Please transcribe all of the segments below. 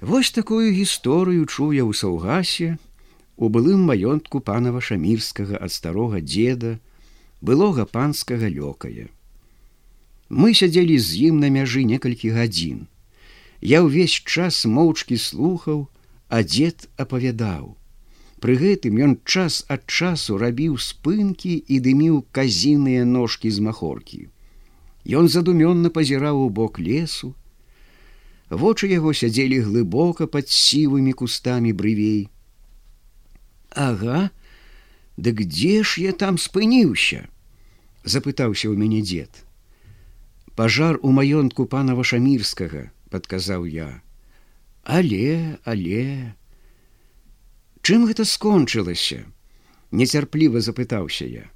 Вось такую гісторыю чуя ў саўгасе у былым маёнтку панава шамірскага ад старога деда былога панскага лёкая. Мы сядзелі з ім на мяжы некалькі гадзін. Я ўвесь час моўчкі слухаў, а дзед апавядаў. Пры гэтым ён час ад часу рабіў спынкі і дыміў казіныя ножкі з махоркі. Ён задумённа пазіраў у бок лесу. Вочы яго сядзелі глыбока пад сівымі кустамі брывей. Ага, дык дзе ж я там спыніўся? запытаўся ў мяне дзед. Пажар у маёнтку пана вашамірскага, падказаў я. Але, але Чым гэта скончылася? Нецярпліва запытаўся я.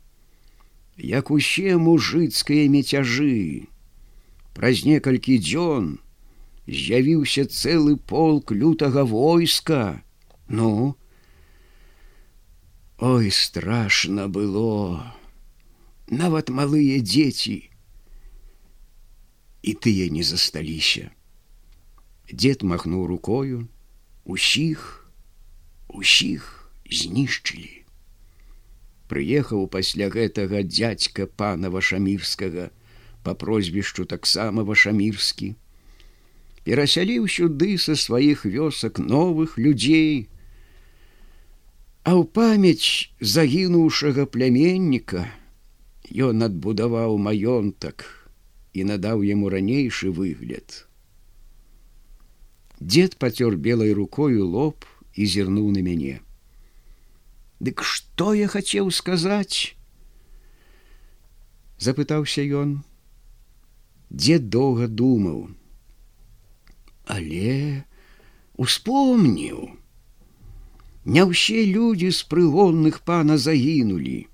Як усе мужыцкія мецяжы. Праз некалькі дзён з'явіўся цэлы полк лютага войска. Ну, Ой, страшно было. Нават малыя дзеці. І тыя не засталіся. Дед махнуў рукою, усіх, усіх знішчылі. Прыехаў пасля гэтага дядзька пана вашамірскага по прозвішчу таксама вашамірскі. Перасяліў сюды са сваіх вёсак новых людзей, А ў памяць загінуўшага пляменніка ён адбудаваў маёнтак і надаў яму ранейшы выгляд. Дед пацёр белой рукою лоб і зірнуў на мяне. Дык што я хацеў сказаць? запытаўся ён. Дед доўга думаў. Але успомніў, Не ўсе людзі з прыгонных пана загінулі.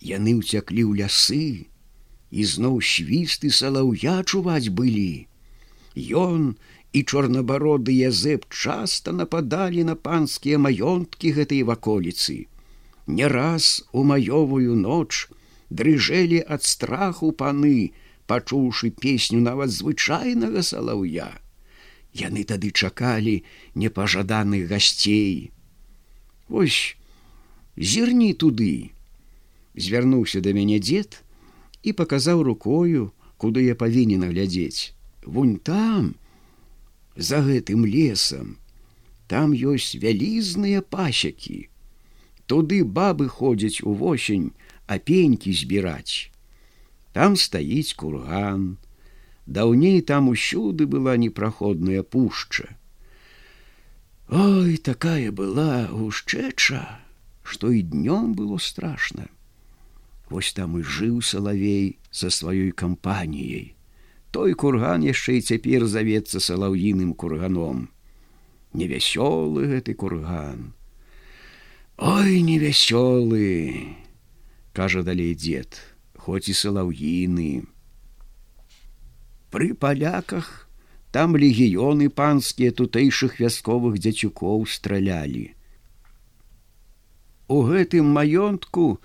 Яны ўцяклі ў лясы, і зноў свісты салаўя чуваць былі. Ён і чорнабароды язэп часта нападалі на панскія маёнткі гэтай ваколіцы. Не раз у маёвую ноч дрыжэлі ад страху паны, пачуўшы песню нават звычайнага салаўя. Яны тады чакалі непажаданых гасцей. Вось зірні туды. Звярнуўся да мяне дзед і паказаў рукою, куды я павінен глядзець. Вунь там, за гэтым лесам, там ёсць вялізныя пасякі. Туды бабы ходзяць увосень, а пенькі збіраць. Там стаіць курган. Даўней там усюды была непраходная пушча. Ой, такая была гушчэча, што і днём было страшно. Вось там і жыў салавей са сваёй кампаніяй. Той курган яшчэ і цяпер завецца салаўіным курганом. Невясёлы гэты курган. Ой, невясёлы, кажа далей дзед, хоць і салаўіны. Пры паляках там легіёны панскія тутэйшых вясковых дзяцюкоў стралялі. У гэтым маёнтку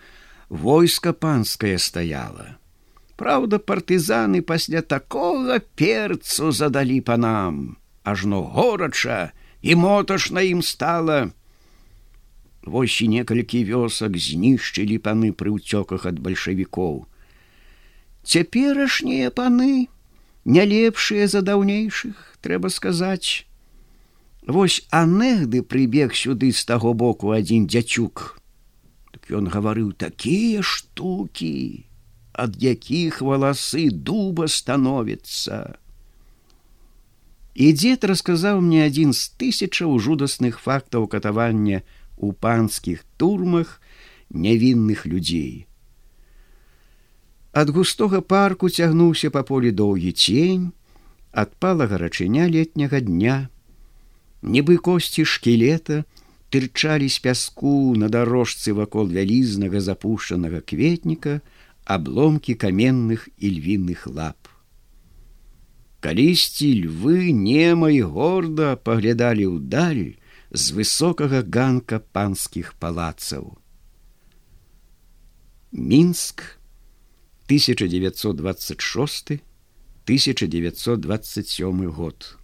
войска панскае стаяла. Праўда, партызаны пасля такога перцу задалі па нам, ажно горача і моташ на ім стала. Вось і некалькі вёсак знішчылі паны пры ўцёках ад бальшавікоў. Цяперашнія паны, не лепшыя за даўнейшых трэба сказаць. Вось анегды прыбег сюды з таго боку адзін дзяцюк так ён гаварыў такія штукі ад якіх валасы дуба становіцца і дзед расказаў мне адзін з тысячаў жудасных фактаў катавання у панскіх турмах нявінных людзей Ад густога парку цягнуўся па полі доўгі цень, адпала гарачыня летняга дня. Нібы косці шкілета тырчалі з пяску на дарожцы вакол вялізнага запушчанага кветніка, абломкі каменных і львінных лап. Калісьці львы нема і горда паглядалі ўдаль з высокага ганка панскіх палацаў. Мінск 1926 1927 год